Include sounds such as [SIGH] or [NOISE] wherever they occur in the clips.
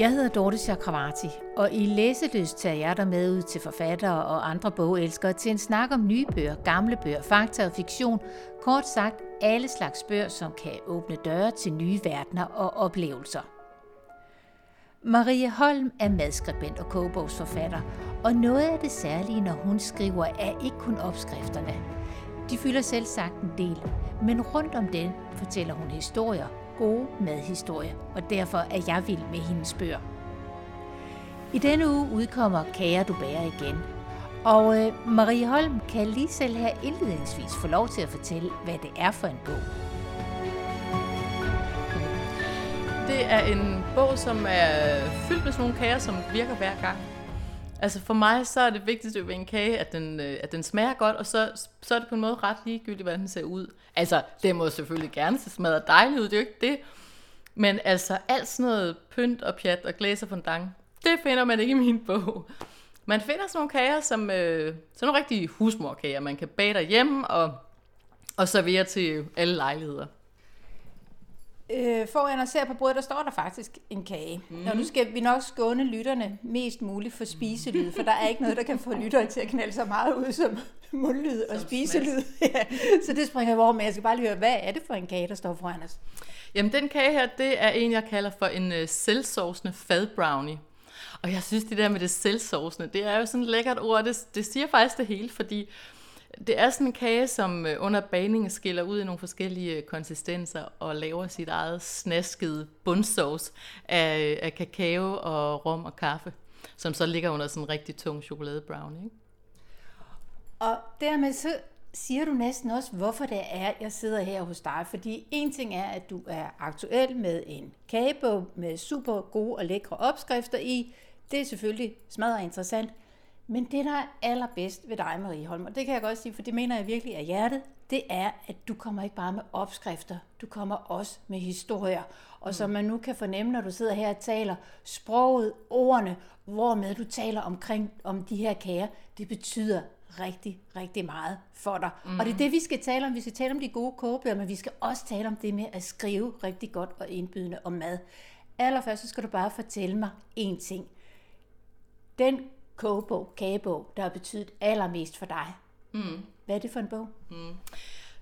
Jeg hedder Dorte Chakravarti, og i Læseløst tager jeg dig med ud til forfattere og andre bogelskere til en snak om nye bøger, gamle bøger, fakta og fiktion. Kort sagt, alle slags bøger, som kan åbne døre til nye verdener og oplevelser. Marie Holm er madskribent og kogebogsforfatter, og noget af det særlige, når hun skriver, er ikke kun opskrifterne. De fylder selv sagt en del, men rundt om den fortæller hun historier, gode madhistorier, og derfor er jeg vild med hendes bøger. I denne uge udkommer Kære du bærer igen, og øh, Marie Holm kan lige selv her indledningsvis få lov til at fortælle, hvad det er for en bog. Det er en bog, som er fyldt med sådan nogle kager, som virker hver gang. Altså for mig, så er det vigtigste ved en kage, at den, øh, at den smager godt, og så, så er det på en måde ret ligegyldigt, hvordan den ser ud. Altså, det må selvfølgelig gerne se smadret dejligt ud, det er jo ikke det. Men altså, alt sådan noget pynt og pjat og glæser fondant, det finder man ikke i min bog. Man finder sådan nogle kager, som øh, sådan nogle rigtige husmorkager, man kan bage derhjemme og, og servere til alle lejligheder. Øh, foran os ser på bordet, der står der faktisk en kage. Mm. Og nu skal vi nok skåne lytterne mest muligt for spiselyd, for der er ikke noget, der kan få lyttere til at knalde så meget ud som mundlyd og som spiselyd. [LAUGHS] Ja. Så det springer vi over med. Jeg skal bare lige høre, hvad er det for en kage, der står foran os? Jamen, den kage her, det er en, jeg kalder for en uh, selvsovsende fadbrownie. Og jeg synes, det der med det selvsovsende, det er jo sådan et lækkert ord. Det, det siger faktisk det hele, fordi det er sådan en kage, som øh, under bagningen skiller ud i nogle forskellige øh, konsistenser og laver sit eget snaskede bundsovs af, øh, af kakao og rom og kaffe, som så ligger under sådan en rigtig tung chokoladebrownie. Ikke? Og dermed så siger du næsten også, hvorfor det er, jeg sidder her hos dig. Fordi en ting er, at du er aktuel med en kagebog med super gode og lækre opskrifter i. Det er selvfølgelig smadret interessant. Men det, der er allerbedst ved dig, Marie Holm, og det kan jeg godt sige, for det mener jeg virkelig af hjertet, det er, at du kommer ikke bare med opskrifter, du kommer også med historier. Og som man nu kan fornemme, når du sidder her og taler, sproget, ordene, hvormed du taler omkring om de her kager, det betyder rigtig, rigtig meget for dig. Mm. Og det er det, vi skal tale om. Vi skal tale om de gode kogebøger, men vi skal også tale om det med at skrive rigtig godt og indbydende om mad. Allerførst så skal du bare fortælle mig én ting. Den kogebog, kagebog, der har betydet allermest for dig. Mm. Hvad er det for en bog? Mm.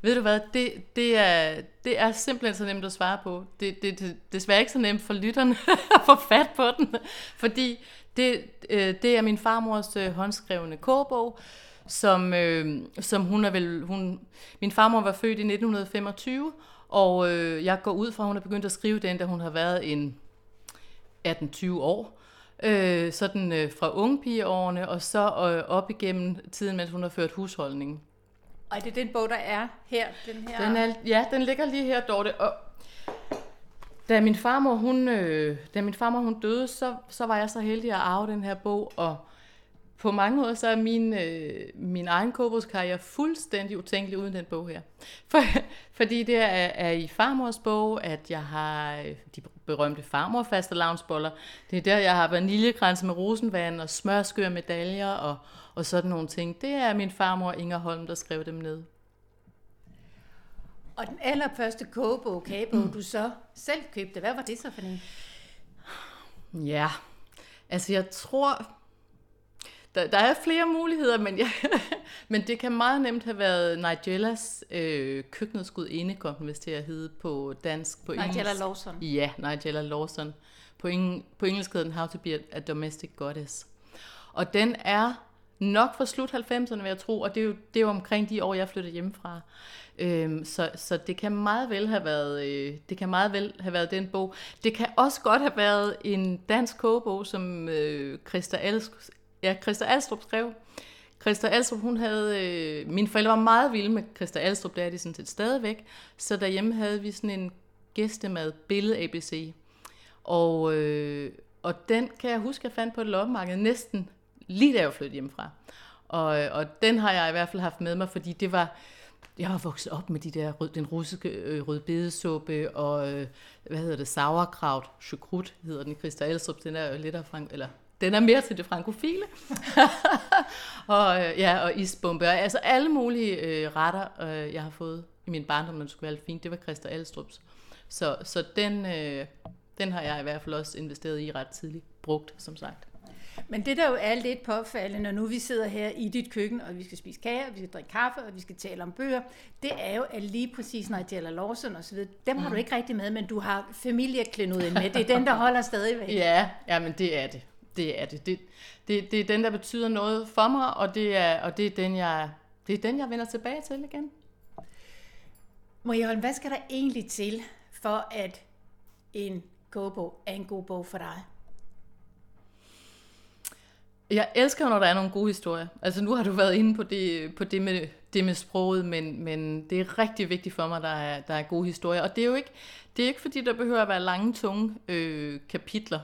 Ved du hvad, det, det, er, det er simpelthen så nemt at svare på. Det, det, det, desværre ikke så nemt for lytterne [LAUGHS] at få fat på den, fordi det, øh, det er min farmors øh, håndskrevne kogebog, som, øh, som hun er vel... Hun, min farmor var født i 1925, og øh, jeg går ud fra, at hun er begyndt at skrive den, da hun har været en 18-20 år øh, sådan øh, fra ungepigeårene og så øh, op igennem tiden, mens hun har ført husholdning. Og er det den bog, der er her? Den her? Den er, ja, den ligger lige her, Dorte. Og da min farmor, hun, øh, da min farmor, hun døde, så, så var jeg så heldig at arve den her bog, og på mange måder så er min, øh, min egen kogebogskarriere fuldstændig utænkelig uden den bog her. [LAUGHS] For, fordi det er, er i farmors bog, at jeg har øh, de berømte farmor lavnsboller. Det er der, jeg har vaniljekranse med rosenvand og smørskør medaljer og, og sådan nogle ting. Det er min farmor Inger Holm, der skrev dem ned. Og den allerførste kogebog, kagebog, mm. du så selv købte, hvad var det så for en? Ja, altså jeg tror, der, der er flere muligheder, men, ja, [LAUGHS] men det kan meget nemt have været Nigellas øh, køkkenets gudinde, kom den vist til at hedde på dansk. På Nigella engelsk. Lawson. Ja, Nigella Lawson. På, eng, på engelsk hedder den How to be a Domestic Goddess. Og den er nok fra slut 90'erne, vil jeg tro, og det er jo, det er jo omkring de år, jeg flyttede hjemmefra. Øhm, så, så det kan meget vel have været øh, det kan meget vel have været den bog. Det kan også godt have været en dansk kogebog, som øh, Christa ja, Christa Alstrup skrev. Christa Alstrup, hun havde, øh, mine forældre var meget vilde med Christa Alstrup, det er de sådan set stadigvæk, så derhjemme havde vi sådan en gæstemad, billede ABC. Og, øh, og den kan jeg huske, jeg fandt på et loppemarked næsten lige da jeg flyttede hjemmefra. Og, øh, og den har jeg i hvert fald haft med mig, fordi det var, jeg var vokset op med de der rød, den russiske øh, rødbedesuppe og øh, hvad hedder det, sauerkraut, chukrut hedder den, Christa Alstrup, den er jo lidt af frank, eller den er mere til det frankofile. [LAUGHS] og, øh, ja, og isbombe. Altså alle mulige øh, retter, øh, jeg har fået i min barndom, når det skulle være fint, det var Christa Alstrups. Så, så den, øh, Den har jeg i hvert fald også investeret i ret tidligt. Brugt, som sagt. Men det, der jo er lidt påfaldende, når nu vi sidder her i dit køkken, og vi skal spise kage, og vi skal drikke kaffe, og vi skal tale om bøger, det er jo, at lige præcis når det gælder Lawson og så videre, dem har du ikke rigtig med, men du har familieklenuden med. Det er den, der holder stadig væk. Ja, ja, men det er det. Det er det. Det, det, det er den, der betyder noget for mig, og det er, og det er den, jeg, det er den, jeg vender tilbage til igen. Holm, hvad skal der egentlig til, for at en kogebog er en god bog for dig? Jeg elsker, når der er nogle gode historier. Altså nu har du været inde på det, på det, med, det med sproget, men, men det er rigtig vigtigt for mig, at der er, der er gode historier. Og det er jo ikke, det er ikke fordi, der behøver at være lange, tunge øh, kapitler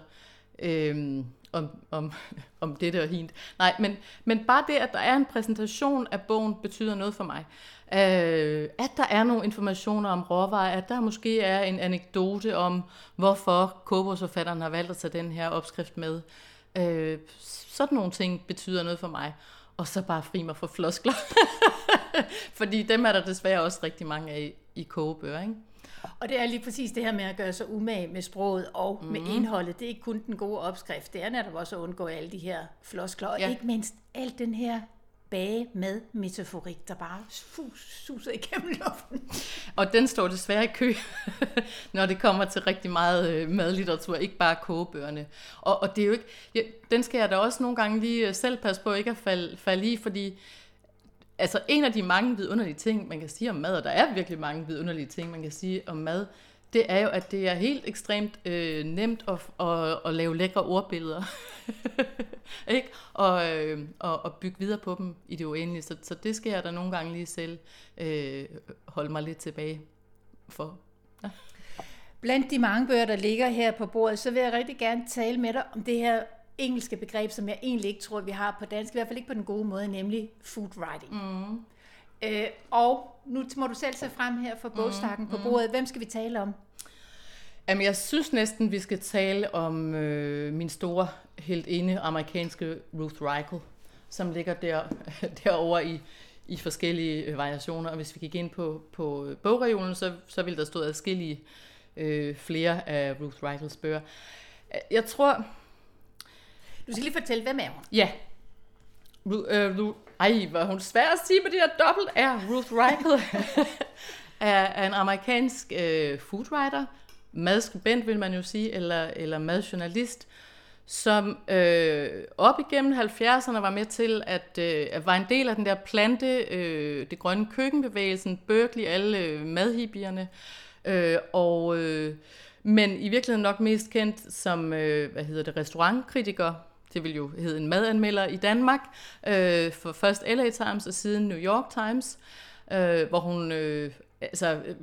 øh, om, om, [LAUGHS] om det og hint. Nej, men, men bare det, at der er en præsentation af bogen, betyder noget for mig. Øh, at der er nogle informationer om råvarer, at der måske er en anekdote om, hvorfor kobogsforfatteren har valgt at tage den her opskrift med. Øh, sådan nogle ting betyder noget for mig. Og så bare fri mig for floskler. [LAUGHS] Fordi dem er der desværre også rigtig mange af i, i kogebøger, ikke? Og det er lige præcis det her med at gøre sig umage med sproget og mm. med mhm. indholdet. Det er ikke kun den gode opskrift, det er netop også at undgå alle de her floskler. Og ja. ikke mindst alt den her bage med metaforik, der bare suser igennem luften. Og den står desværre i kø, [LAUGHS] når det kommer til rigtig meget øh, madlitteratur, ikke bare kogebøgerne. Og, og det er jo ikke, ja, den skal jeg da også nogle gange lige øh, selv passe på ikke at falde, falde i, fordi altså en af de mange vidunderlige ting, man kan sige om mad, og der er virkelig mange vidunderlige ting, man kan sige om mad, det er jo, at det er helt ekstremt øh, nemt at, at, at lave lækre ordbilleder. [LAUGHS] ikke? Og, øh, og, og bygge videre på dem i det uendelige. Så, så det skal jeg da nogle gange lige selv øh, holde mig lidt tilbage for. Ja. Blandt de mange bøger, der ligger her på bordet, så vil jeg rigtig gerne tale med dig om det her engelske begreb, som jeg egentlig ikke tror, vi har på dansk, i hvert fald ikke på den gode måde, nemlig food writing. Mm. Øh, og nu må du selv se frem her for bogstakken mm, på bordet. Hvem skal vi tale om? Jamen, jeg synes næsten, vi skal tale om øh, min store helt inde amerikanske Ruth Reichel, som ligger der, [LAUGHS] derovre i, i forskellige øh, variationer. Og hvis vi gik ind på, på bogregionen, så, så ville der stå adskillige øh, flere af Ruth Reichels bøger. Jeg tror... Du skal lige fortælle, hvem er hun? Ja. Ru, øh, Ru, ej, hvor hun svær at sige på det her dobbelt R. Ruth Reichel [LAUGHS] er, er en amerikansk øh, foodwriter, madskribent, vil man jo sige, eller, eller madjournalist, som øh, op igennem 70'erne var med til at, øh, var en del af den der plante, øh, det grønne køkkenbevægelsen, Berkeley, alle øh, madhippierne, øh, og, øh, men i virkeligheden nok mest kendt som, øh, hvad hedder det, restaurantkritiker, det vil jo hedde en madanmelder i Danmark, øh, for først LA Times og siden New York Times, øh, hvor hun øh, altså, øh,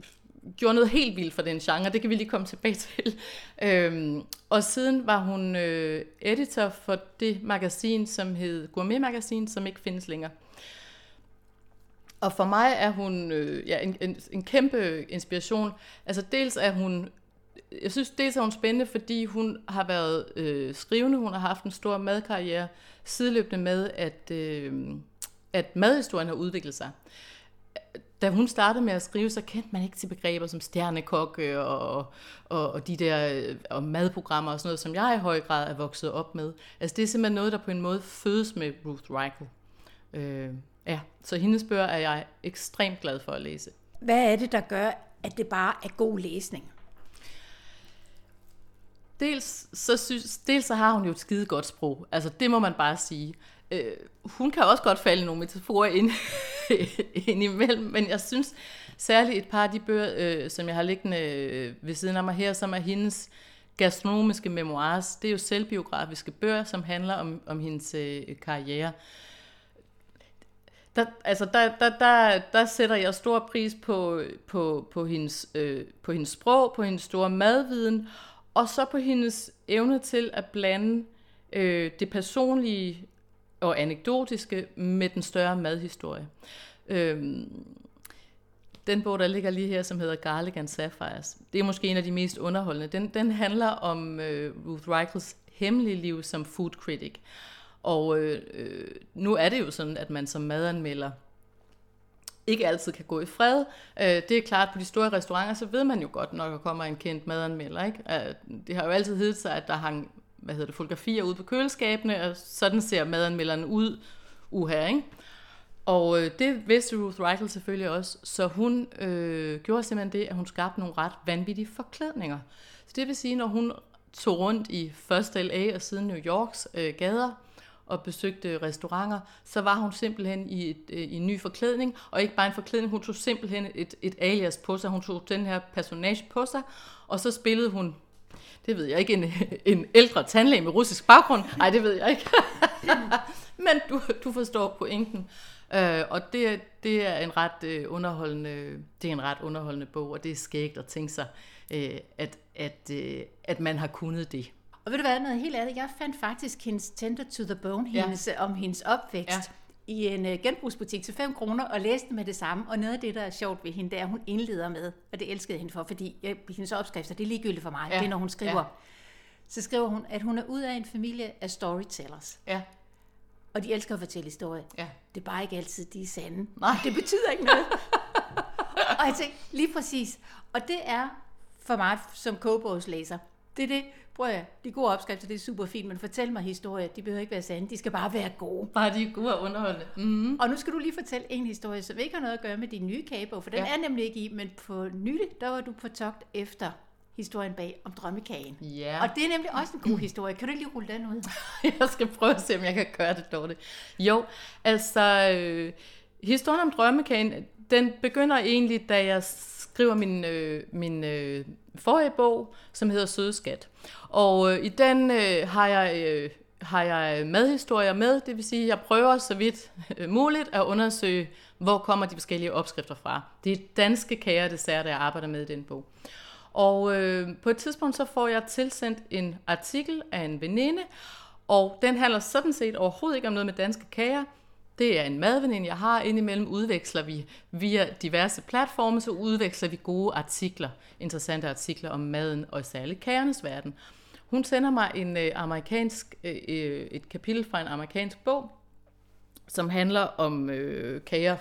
gjorde noget helt vildt for den genre, det kan vi lige komme tilbage [LAUGHS] til. Øhm, og siden var hun øh, editor for det magasin, som hed Gourmet Magasin, som ikke findes længere. Og for mig er hun øh, ja, en, en, en kæmpe inspiration. Altså dels er hun, jeg synes dels er hun spændende, fordi hun har været øh, skrivende, hun har haft en stor madkarriere, sideløbende med, at, øh, at madhistorien har udviklet sig da hun startede med at skrive, så kendte man ikke til begreber som stjernekok og, og, og de der øh, og madprogrammer og sådan noget, som jeg i høj grad er vokset op med. Altså det er simpelthen noget, der på en måde fødes med Ruth Reichel. Øh, ja, så hendes bøger er jeg ekstremt glad for at læse. Hvad er det, der gør, at det bare er god læsning? Dels så, synes, dels så har hun jo et skide godt sprog. Altså det må man bare sige. Øh, hun kan også godt falde nogle metaforer ind, [LAUGHS] ind imellem, men jeg synes særligt et par af de bøger, øh, som jeg har liggende øh, ved siden af mig her, som er hendes gastronomiske memoirs. Det er jo selvbiografiske bøger, som handler om, om hendes øh, karriere. Der, altså der, der, der, der sætter jeg stor pris på, på, på, hendes, øh, på hendes sprog, på hendes store madviden, og så på hendes evne til at blande øh, det personlige og anekdotiske med den større madhistorie. Øhm, den bog, der ligger lige her, som hedder Garlic and Sapphires, det er måske en af de mest underholdende. Den, den handler om øh, Ruth Reichels hemmelige liv som food critic. Og øh, øh, nu er det jo sådan, at man som madanmelder ikke altid kan gå i fred. Øh, det er klart, på de store restauranter, så ved man jo godt, når der kommer en kendt madanmelder. Ikke? Øh, det har jo altid heddet sig, at der hang hvad hedder det, fotografier ude på køleskabene, og sådan ser madanmelderen ud, uha, ikke? Og øh, det vidste Ruth Reichel selvfølgelig også, så hun øh, gjorde simpelthen det, at hun skabte nogle ret vanvittige forklædninger. Så det vil sige, når hun tog rundt i først LA og siden New Yorks øh, gader, og besøgte restauranter, så var hun simpelthen i, et, øh, i en ny forklædning, og ikke bare en forklædning, hun tog simpelthen et, et alias på sig, hun tog den her personage på sig, og så spillede hun, det ved jeg ikke, en, [LAUGHS] en ældre tandlæge med russisk baggrund, nej det ved jeg ikke, [LAUGHS] men du, du forstår pointen. Øh, og det, det er en ret øh, underholdende, det er en ret underholdende bog, og det er skægt at tænke sig, øh, at, at, øh, at man har kunnet det. Og ved du hvad, noget helt andet. Jeg fandt faktisk hendes Tender to the Bone, ja. hendes, om hendes opvækst, ja. i en uh, genbrugsbutik til 5 kroner, og læste med det samme. Og noget af det, der er sjovt ved hende, det er, at hun indleder med, og det elskede hende for, fordi jeg, hendes opskrifter, det er ligegyldigt for mig, ja. det er, når hun skriver. Ja. Så skriver hun, at hun er ud af en familie af storytellers. Ja. Og de elsker at fortælle historier. Ja. Det er bare ikke altid, de er sande. Nej. Det betyder ikke noget. [LAUGHS] og jeg tænkte, lige præcis. Og det er for mig som kogebogslæser, det er det, prøv at de gode opskrifter, det er super fint, men fortæl mig historier, de behøver ikke være sande, de skal bare være gode. Bare de er gode og underholdende. Mm-hmm. Og nu skal du lige fortælle en historie, som ikke har noget at gøre med din nye kagebog, for den ja. er nemlig ikke i, men på nylig, der var du på togt efter historien bag om drømmekagen. Ja. Og det er nemlig også en god historie. Kan du lige rulle den ud? [LAUGHS] jeg skal prøve at se, om jeg kan gøre det dårligt. Jo, altså, øh, historien om drømmekagen, den begynder egentlig, da jeg skriver min, øh, min øh, forrige bog, som hedder Sødeskat. Og øh, i den øh, har jeg... Øh, har jeg madhistorier med, det vil sige, at jeg prøver så vidt øh, muligt at undersøge, hvor kommer de forskellige opskrifter fra. Det er danske kager og desserter, jeg arbejder med i den bog. Og øh, på et tidspunkt så får jeg tilsendt en artikel af en veninde, og den handler sådan set overhovedet ikke om noget med danske kager. Det er en madveninde, jeg har. Indimellem udveksler vi via diverse platforme, så udveksler vi gode artikler, interessante artikler om maden og særligt kagernes verden. Hun sender mig en øh, amerikansk, øh, øh et kapitel fra en amerikansk bog, som handler om øh, kager,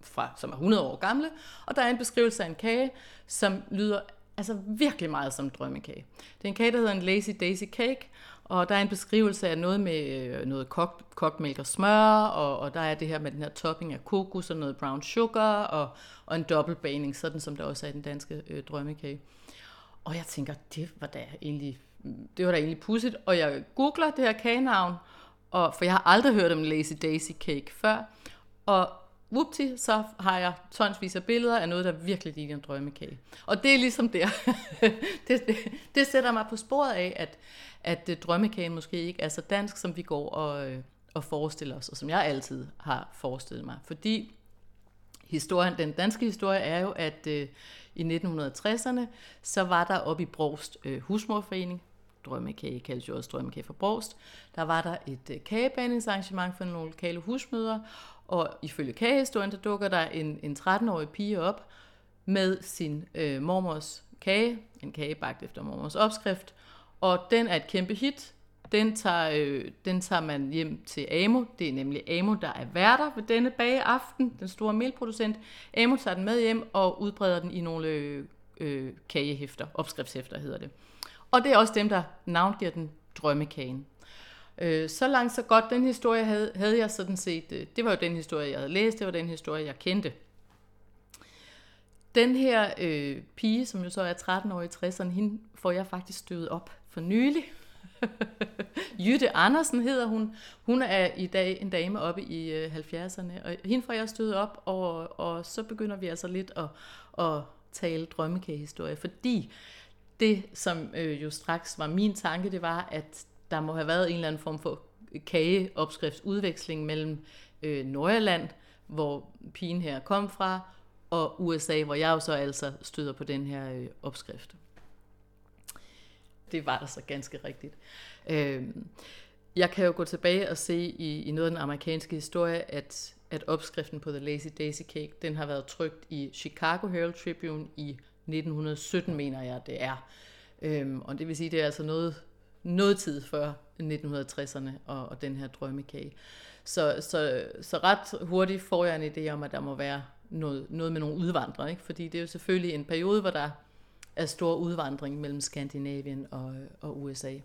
fra, som er 100 år gamle, og der er en beskrivelse af en kage, som lyder altså virkelig meget som drømmekage. Det er en kage, der hedder en Lazy Daisy Cake, og der er en beskrivelse af noget med øh, noget kogt, kogt mælk og smør, og, og der er det her med den her topping af kokos og noget brown sugar, og, og en dobbeltbaning, sådan som der også er i den danske øh, drømmekage. Og jeg tænker, det var da egentlig, det var da egentlig pudsigt, og jeg googler det her kagenavn, og, for jeg har aldrig hørt om Lazy Daisy Cake før, og whoopty, så har jeg tonsvis af billeder af noget, der virkelig ligner en drømmekage. Og det er ligesom der. [LAUGHS] det, det, det sætter mig på sporet af, at, at øh, drømmekagen måske ikke er så dansk, som vi går og, øh, og forestiller os, og som jeg altid har forestillet mig. Fordi historien, den danske historie er jo, at øh, i 1960'erne, så var der oppe i Brost øh, husmorforening, drømmekage kaldes jo også drømmekage for Brost, der var der et øh, kagebaningsarrangement for nogle lokale husmøder, og ifølge kagehistorien, der dukker der en, en 13-årig pige op med sin øh, mormors kage, en kage bagt efter mormors opskrift, og den er et kæmpe hit. Den tager, øh, den tager man hjem til Amo. Det er nemlig Amo, der er værter ved denne bageaften, den store melproducent. Amo tager den med hjem og udbreder den i nogle øh, øh kagehæfter, opskriftshæfter hedder det. Og det er også dem, der navngiver den drømmekagen. Øh, så langt så godt, den historie havde, havde jeg sådan set, øh, det var jo den historie, jeg havde læst, det var den historie, jeg kendte. Den her øh, pige, som jo så er 13 år i 60'erne, hende får jeg faktisk støvet op for nylig. [LAUGHS] Jytte Andersen hedder hun. Hun er i dag en dame oppe i øh, 70'erne, og hende får jeg støvet op, og, og så begynder vi altså lidt at, at tale drømmekagehistorie, fordi det, som øh, jo straks var min tanke, det var, at der må have været en eller anden form for kageopskriftsudveksling mellem øh, Nordjylland, hvor pigen her kom fra, og USA, hvor jeg jo så altså støder på den her øh, opskrift. Det var der så ganske rigtigt. Øh, jeg kan jo gå tilbage og se i, i noget af den amerikanske historie, at, at opskriften på The Lazy Daisy Cake, den har været trygt i Chicago Herald Tribune i 1917, mener jeg, det er. Øhm, og det vil sige, det er altså noget, noget tid før 1960'erne og, og den her drømmekage. Så, så, så ret hurtigt får jeg en idé om, at der må være noget, noget med nogle udvandrere, ikke? fordi det er jo selvfølgelig en periode, hvor der er stor udvandring mellem Skandinavien og, og USA.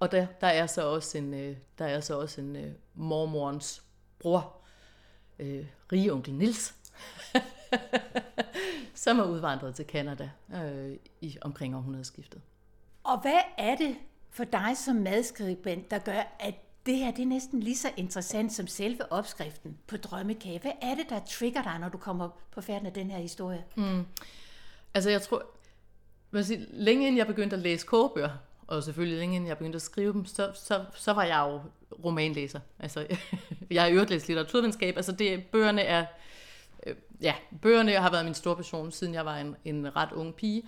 Og der, der er så også en, øh, der er så også en uh, mormorens bror, uh, rige onkel Nils, [LAUGHS] som er udvandret til Kanada uh, i omkring århundredeskiftet. Og hvad er det for dig som madskribent, der gør, at det her det er næsten lige så interessant som selve opskriften på drømmekage. Hvad er det, der trigger dig, når du kommer på færden af den her historie? Mm. Altså jeg tror, man sige, længe inden jeg begyndte at læse kogebøger, og selvfølgelig længe inden jeg begyndte at skrive dem, så, så, så var jeg jo romanlæser. Altså, [LAUGHS] jeg har øvrigt læst litteraturvidenskab, altså det, bøgerne er, øh, ja, bøgerne har været min store passion, siden jeg var en, en ret ung pige.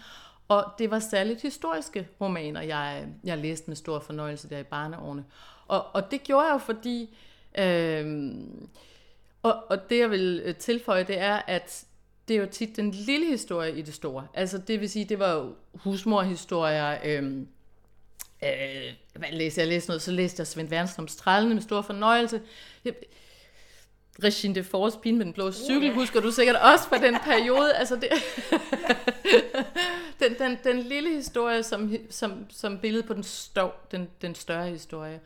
Og det var særligt historiske romaner, jeg, jeg læste med stor fornøjelse der i barneårene. Og, og det gjorde jeg jo, fordi... Øh, og, og det jeg vil øh, tilføje, det er, at det er jo tit den lille historie i det store. Altså det vil sige, det var jo husmorhistorier, øh, øh, hvad læste jeg? læste noget, så læste jeg Svend Wernstrøms Trallene med stor fornøjelse. Jeg, Regine de Force, Pin med den blå cykel, uh, husker du sikkert også fra den periode. Altså det, [LAUGHS] den, den, den lille historie som, som, som billede på den, stå, den, den større historie.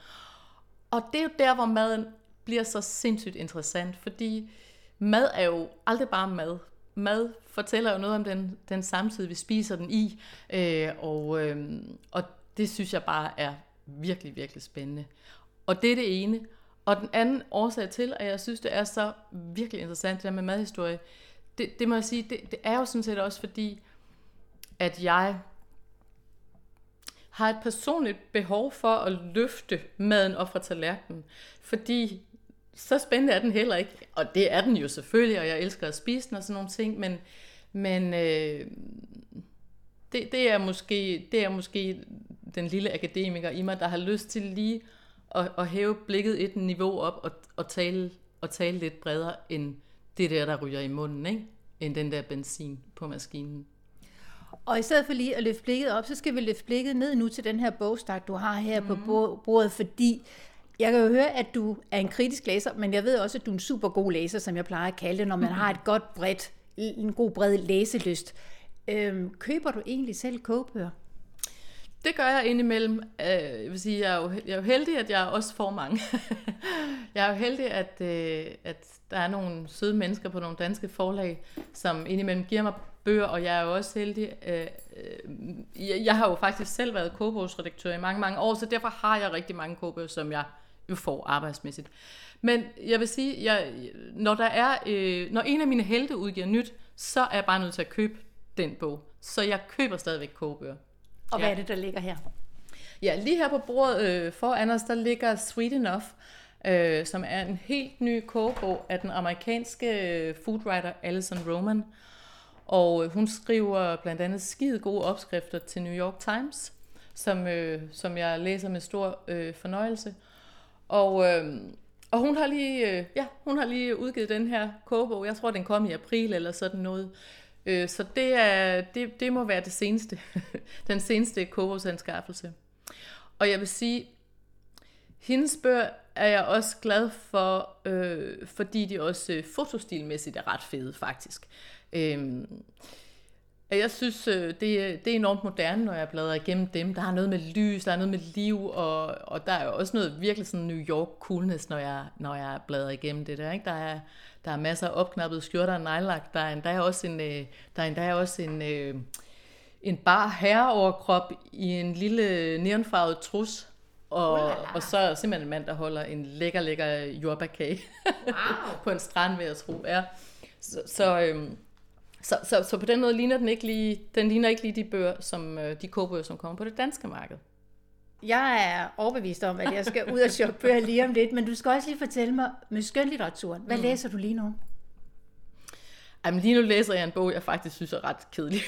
Og det er jo der, hvor maden bliver så sindssygt interessant, fordi mad er jo aldrig bare mad. Mad fortæller jo noget om den, den samtid, vi spiser den i, øh, og, øh, og det synes jeg bare er virkelig, virkelig spændende. Og det er det ene. Og den anden årsag til, at jeg synes, det er så virkelig interessant, det der med madhistorie, det, det må jeg sige, det, det er jo sådan set også fordi, at jeg har et personligt behov for at løfte maden op fra tallerkenen. Fordi så spændende er den heller ikke. Og det er den jo selvfølgelig, og jeg elsker at spise den og sådan nogle ting, men, men øh, det, det, er måske, det er måske den lille akademiker i mig, der har lyst til lige at, at hæve blikket et niveau op og, og, tale, og tale lidt bredere end det der, der ryger i munden, ikke? end den der benzin på maskinen. Og i stedet for lige at løfte blikket op, så skal vi løfte blikket ned nu til den her bogstak, du har her mm. på mhm. bordet, fordi jeg kan jo høre, at du er en kritisk læser, men jeg ved også, at du er en super god læser, som jeg plejer at kalde det, når man har et godt bredt, en god bred læselyst. Øhm, køber du egentlig selv kogebøger? Det gør jeg indimellem. Øh, jeg vil sige, jeg er jo, jeg er jo heldig, at jeg også får mange. [LAUGHS] jeg er jo heldig, at, øh, at der er nogle søde mennesker på nogle danske forlag, som indimellem giver mig bøger, og jeg er jo også heldig. Øh, jeg har jo faktisk selv været kogebogsredaktør i mange, mange år, så derfor har jeg rigtig mange kogebøger, som jeg jo får arbejdsmæssigt. Men jeg vil sige, jeg, når, der er, når en af mine helte udgiver nyt, så er jeg bare nødt til at købe den bog. Så jeg køber stadigvæk kogebøger. Og hvad ja. er det, der ligger her? Ja, lige her på bordet øh, for Anders, der ligger Sweet Enough, øh, som er en helt ny kogebog af den amerikanske øh, foodwriter Alison Roman. Og øh, hun skriver blandt andet skide gode opskrifter til New York Times, som, øh, som jeg læser med stor øh, fornøjelse. Og, øh, og hun har lige, øh, ja, hun har lige udgivet den her kogebog. Jeg tror, den kom i april eller sådan noget. Øh, så det, er, det, det må være det seneste, [LAUGHS] den seneste kogebogsanskaffelse. Og jeg vil sige, hendes bøger er jeg også glad for, øh, fordi de også øh, fotostilmæssigt er ret fede, faktisk. Øh, jeg synes, øh, det, det er enormt moderne, når jeg bladrer igennem dem. Der er noget med lys, der er noget med liv, og, og der er jo også noget virkelig sådan New York coolness, når jeg, når jeg bladrer igennem det der. Ikke? Der, er, der er masser af opknappede skjorter og nejlagt. Der er endda også en, øh, der er endda også en, øh, en bar herreoverkrop i en lille neonfarvet trus. Og, og så er simpelthen en mand, der holder en lækker, lækker jordbærkage wow. [LAUGHS] på en strand, vil jeg tro. Ja. Så, så øhm, så, så, så på den måde ligner den ikke lige, den ligner ikke lige de bøger, som, øh, de kogebøger, som kommer på det danske marked. Jeg er overbevist om, at jeg skal ud og shoppe bøger lige om lidt, men du skal også lige fortælle mig med skønlitteraturen. Hvad mm. læser du lige nu? Jamen lige nu læser jeg en bog, jeg faktisk synes er ret kedelig.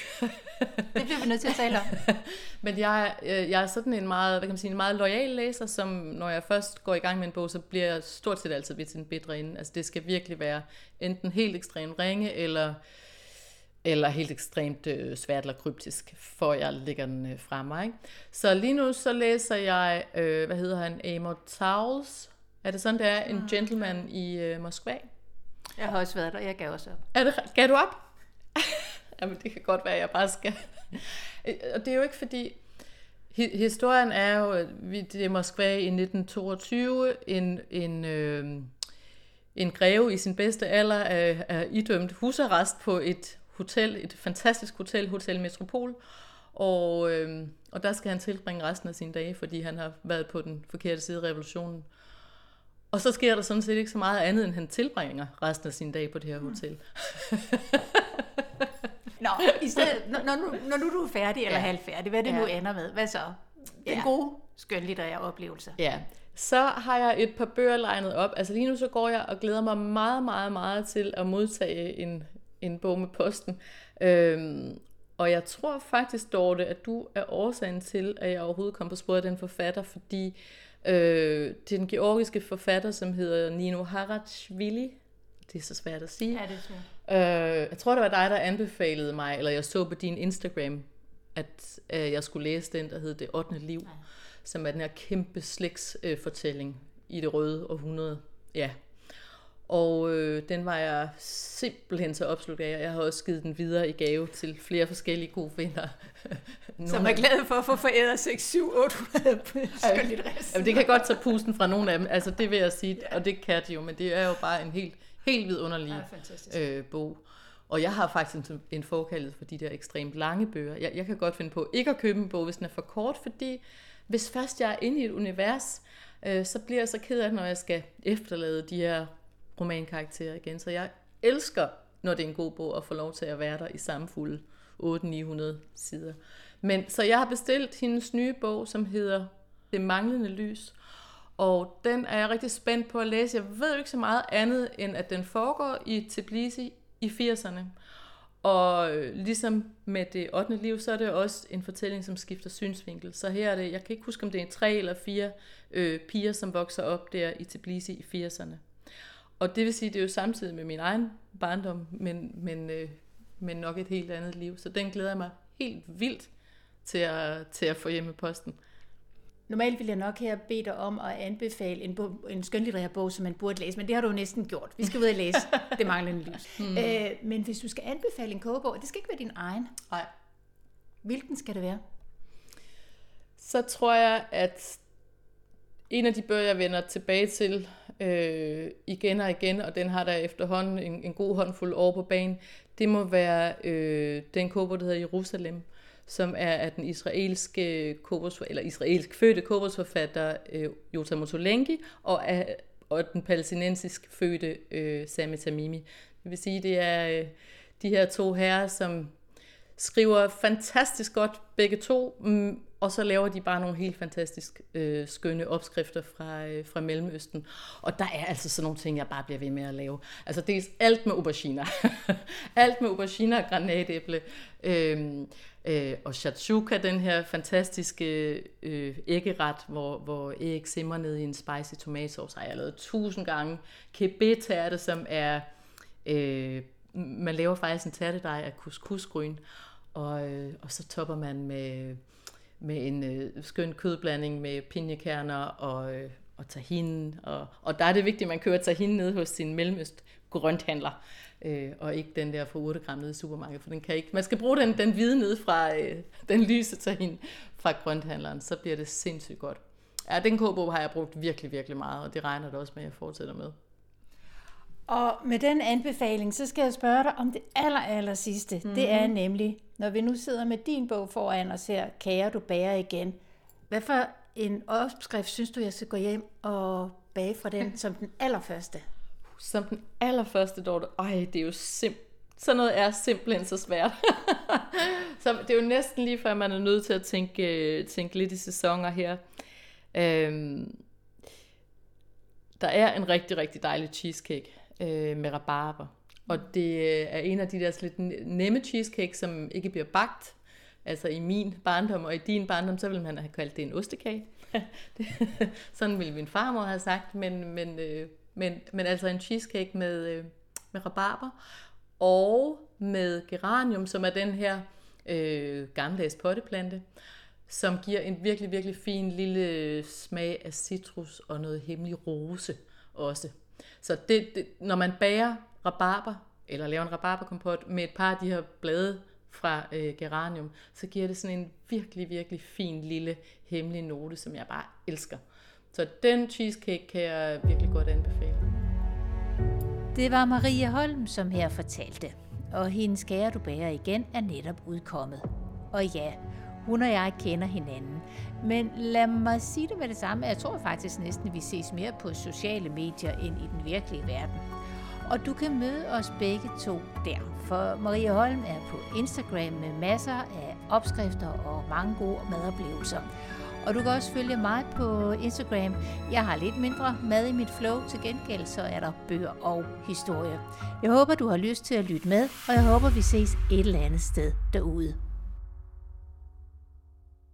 det bliver vi nødt til at tale om. [LAUGHS] Men jeg, øh, jeg er sådan en meget, hvad kan man sige, en meget lojal læser, som når jeg først går i gang med en bog, så bliver jeg stort set altid ved til en bedre inde. Altså det skal virkelig være enten helt ekstremt ringe, eller eller helt ekstremt øh, svært eller kryptisk, for jeg lægger den øh, fra mig. Ikke? Så lige nu så læser jeg, øh, hvad hedder han, Amor Towles. Er det sådan, det er? En ah, gentleman i øh, Moskva. Jeg har også været der, jeg gav også op. Er det, gav du op? [LAUGHS] Jamen, det kan godt være, at jeg bare skal. Og det er jo ikke fordi... Historien er jo, vi, det er Moskva i 1922. En, en, øh, en greve i sin bedste alder er, er idømt husarrest på et hotel, et fantastisk hotel, Hotel Metropol. Og, øh, og der skal han tilbringe resten af sine dage, fordi han har været på den forkerte side af revolutionen. Og så sker der sådan set ikke så meget andet, end han tilbringer resten af sin dag på det her hotel. [LAUGHS] Nå, i stedet, når, når, nu, når nu du er færdig eller ja. halvfærdig, hvad det ja. nu ender med, hvad så? Den ja. gode skønlitterære oplevelse. Ja, så har jeg et par bøger legnet op. Altså lige nu så går jeg og glæder mig meget, meget, meget til at modtage en, en bog med posten. Øhm, og jeg tror faktisk, Dorte, at du er årsagen til, at jeg overhovedet kom på sporet af den forfatter, fordi øh, den georgiske forfatter, som hedder Nino Harachvili. Det er så svært at sige. Ja, det er svært. Øh, jeg tror, det var dig, der anbefalede mig, eller jeg så på din Instagram, at øh, jeg skulle læse den, der hed Det 8. liv, ja. som er den her kæmpe slægtsfortælling øh, i det røde århundrede. Ja, og øh, den var jeg simpelthen så opslugt af. Jeg har også givet den videre i gave til flere forskellige gode venner. [LAUGHS] Som er glade for at få foræret 6, 7, 800 Jamen, det kan godt tage pusten fra nogle af dem. Altså, det vil jeg sige, ja. og det kan de jo, men det er jo bare en helt, helt vidunderlig ja, øh, bog. Og jeg har faktisk en, en forkaldet for de der ekstremt lange bøger. Jeg, jeg kan godt finde på ikke at købe en bog, hvis den er for kort, fordi hvis først jeg er inde i et univers, øh, så bliver jeg så ked af, når jeg skal efterlade de her romankarakterer igen. Så jeg elsker, når det er en god bog, at få lov til at være der i samme fulde 800-900 sider. Men så jeg har bestilt hendes nye bog, som hedder Det manglende lys. Og den er jeg rigtig spændt på at læse. Jeg ved jo ikke så meget andet, end at den foregår i Tbilisi i 80'erne. Og øh, ligesom med det 8. liv, så er det også en fortælling, som skifter synsvinkel. Så her er det, jeg kan ikke huske, om det er tre eller fire øh, piger, som vokser op der i Tbilisi i 80'erne. Og det vil sige, det er jo samtidig med min egen barndom, men, men, øh, men nok et helt andet liv. Så den glæder jeg mig helt vildt til at, til at få hjem i posten. Normalt vil jeg nok her bede dig om at anbefale en, bog, en skønlitterær bog, som man burde læse, men det har du næsten gjort. Vi skal ud og læse [LAUGHS] Det manglende lys. Mm. Øh, men hvis du skal anbefale en kogebog, det skal ikke være din egen. Nej. Hvilken skal det være? Så tror jeg, at en af de bøger, jeg vender tilbage til øh, igen og igen, og den har der efterhånden en, en god håndfuld over på banen, det må være øh, den kobber, der hedder Jerusalem, som er af den israelske kobos, eller israelsk fødte kobosforfatter øh, Jota Motolengi, og af og den palæstinensisk fødte øh, Sami Tamimi. Det vil sige, det er øh, de her to herrer, som skriver fantastisk godt begge to, mm, og så laver de bare nogle helt fantastisk øh, skønne opskrifter fra, øh, fra Mellemøsten. Og der er altså sådan nogle ting, jeg bare bliver ved med at lave. Altså det er alt med auberginer. [LAUGHS] alt med auberginer og granatæble. Øh, øh, og shakshuka, den her fantastiske øh, æggeret, hvor, hvor æg simmer ned i en spicy tomatsauce, har jeg lavet tusind gange. Kebetærte, som er... Øh, man laver faktisk en tærtedej af couscousgryn, og, øh, og så topper man med med en øh, skøn kødblanding med pinjekerner og, øh, og tahin. Og, og der er det vigtigt, at man kører tahin ned hos sin mellemøst grønthandler, øh, og ikke den der fra 8 gram nede i supermarkedet, for den kan ikke. Man skal bruge den, den hvide nede fra øh, den lyse tahin fra grønthandleren, så bliver det sindssygt godt. Ja, den kobo har jeg brugt virkelig, virkelig meget, og det regner det også med, at jeg fortsætter med. Og med den anbefaling, så skal jeg spørge dig om det aller, aller sidste. Mm-hmm. Det er nemlig, når vi nu sidder med din bog foran os her, Kære du bærer igen. Hvad for en opskrift synes du, jeg skal gå hjem og bage fra den som den allerførste? Som den allerførste, Dorte. Ej, det er jo simpelthen sådan noget er simpelthen så svært. [LAUGHS] så det er jo næsten lige før, man er nødt til at tænke, tænke lidt i sæsoner her. Øhm, der er en rigtig, rigtig dejlig cheesecake øh, med rabarber. Og det øh, er en af de der lidt nemme cheesecake, som ikke bliver bagt. Altså i min barndom og i din barndom, så ville man have kaldt det en ostekage. [LAUGHS] [LAUGHS] Sådan ville min farmor have sagt, men, men, øh, men, men altså en cheesecake med, øh, med rabarber. Og med geranium, som er den her øh, gammeldags potteplante, som giver en virkelig, virkelig fin lille smag af citrus og noget hemmelig rose også. Så det, det, når man bager rabarber, eller laver en rabarberkompot med et par af de her blade fra øh, geranium, så giver det sådan en virkelig, virkelig fin lille hemmelig note, som jeg bare elsker. Så den cheesecake kan jeg virkelig godt anbefale. Det var Marie Holm, som her fortalte, og hendes kære du bærer igen er netop udkommet. Og ja, hun og jeg kender hinanden. Men lad mig sige det med det samme. Jeg tror faktisk næsten, at vi ses mere på sociale medier end i den virkelige verden. Og du kan møde os begge to der, for Marie Holm er på Instagram med masser af opskrifter og mange gode madoplevelser. Og du kan også følge mig på Instagram. Jeg har lidt mindre mad i mit flow. Til gengæld så er der bøger og historie. Jeg håber, du har lyst til at lytte med, og jeg håber, vi ses et eller andet sted derude.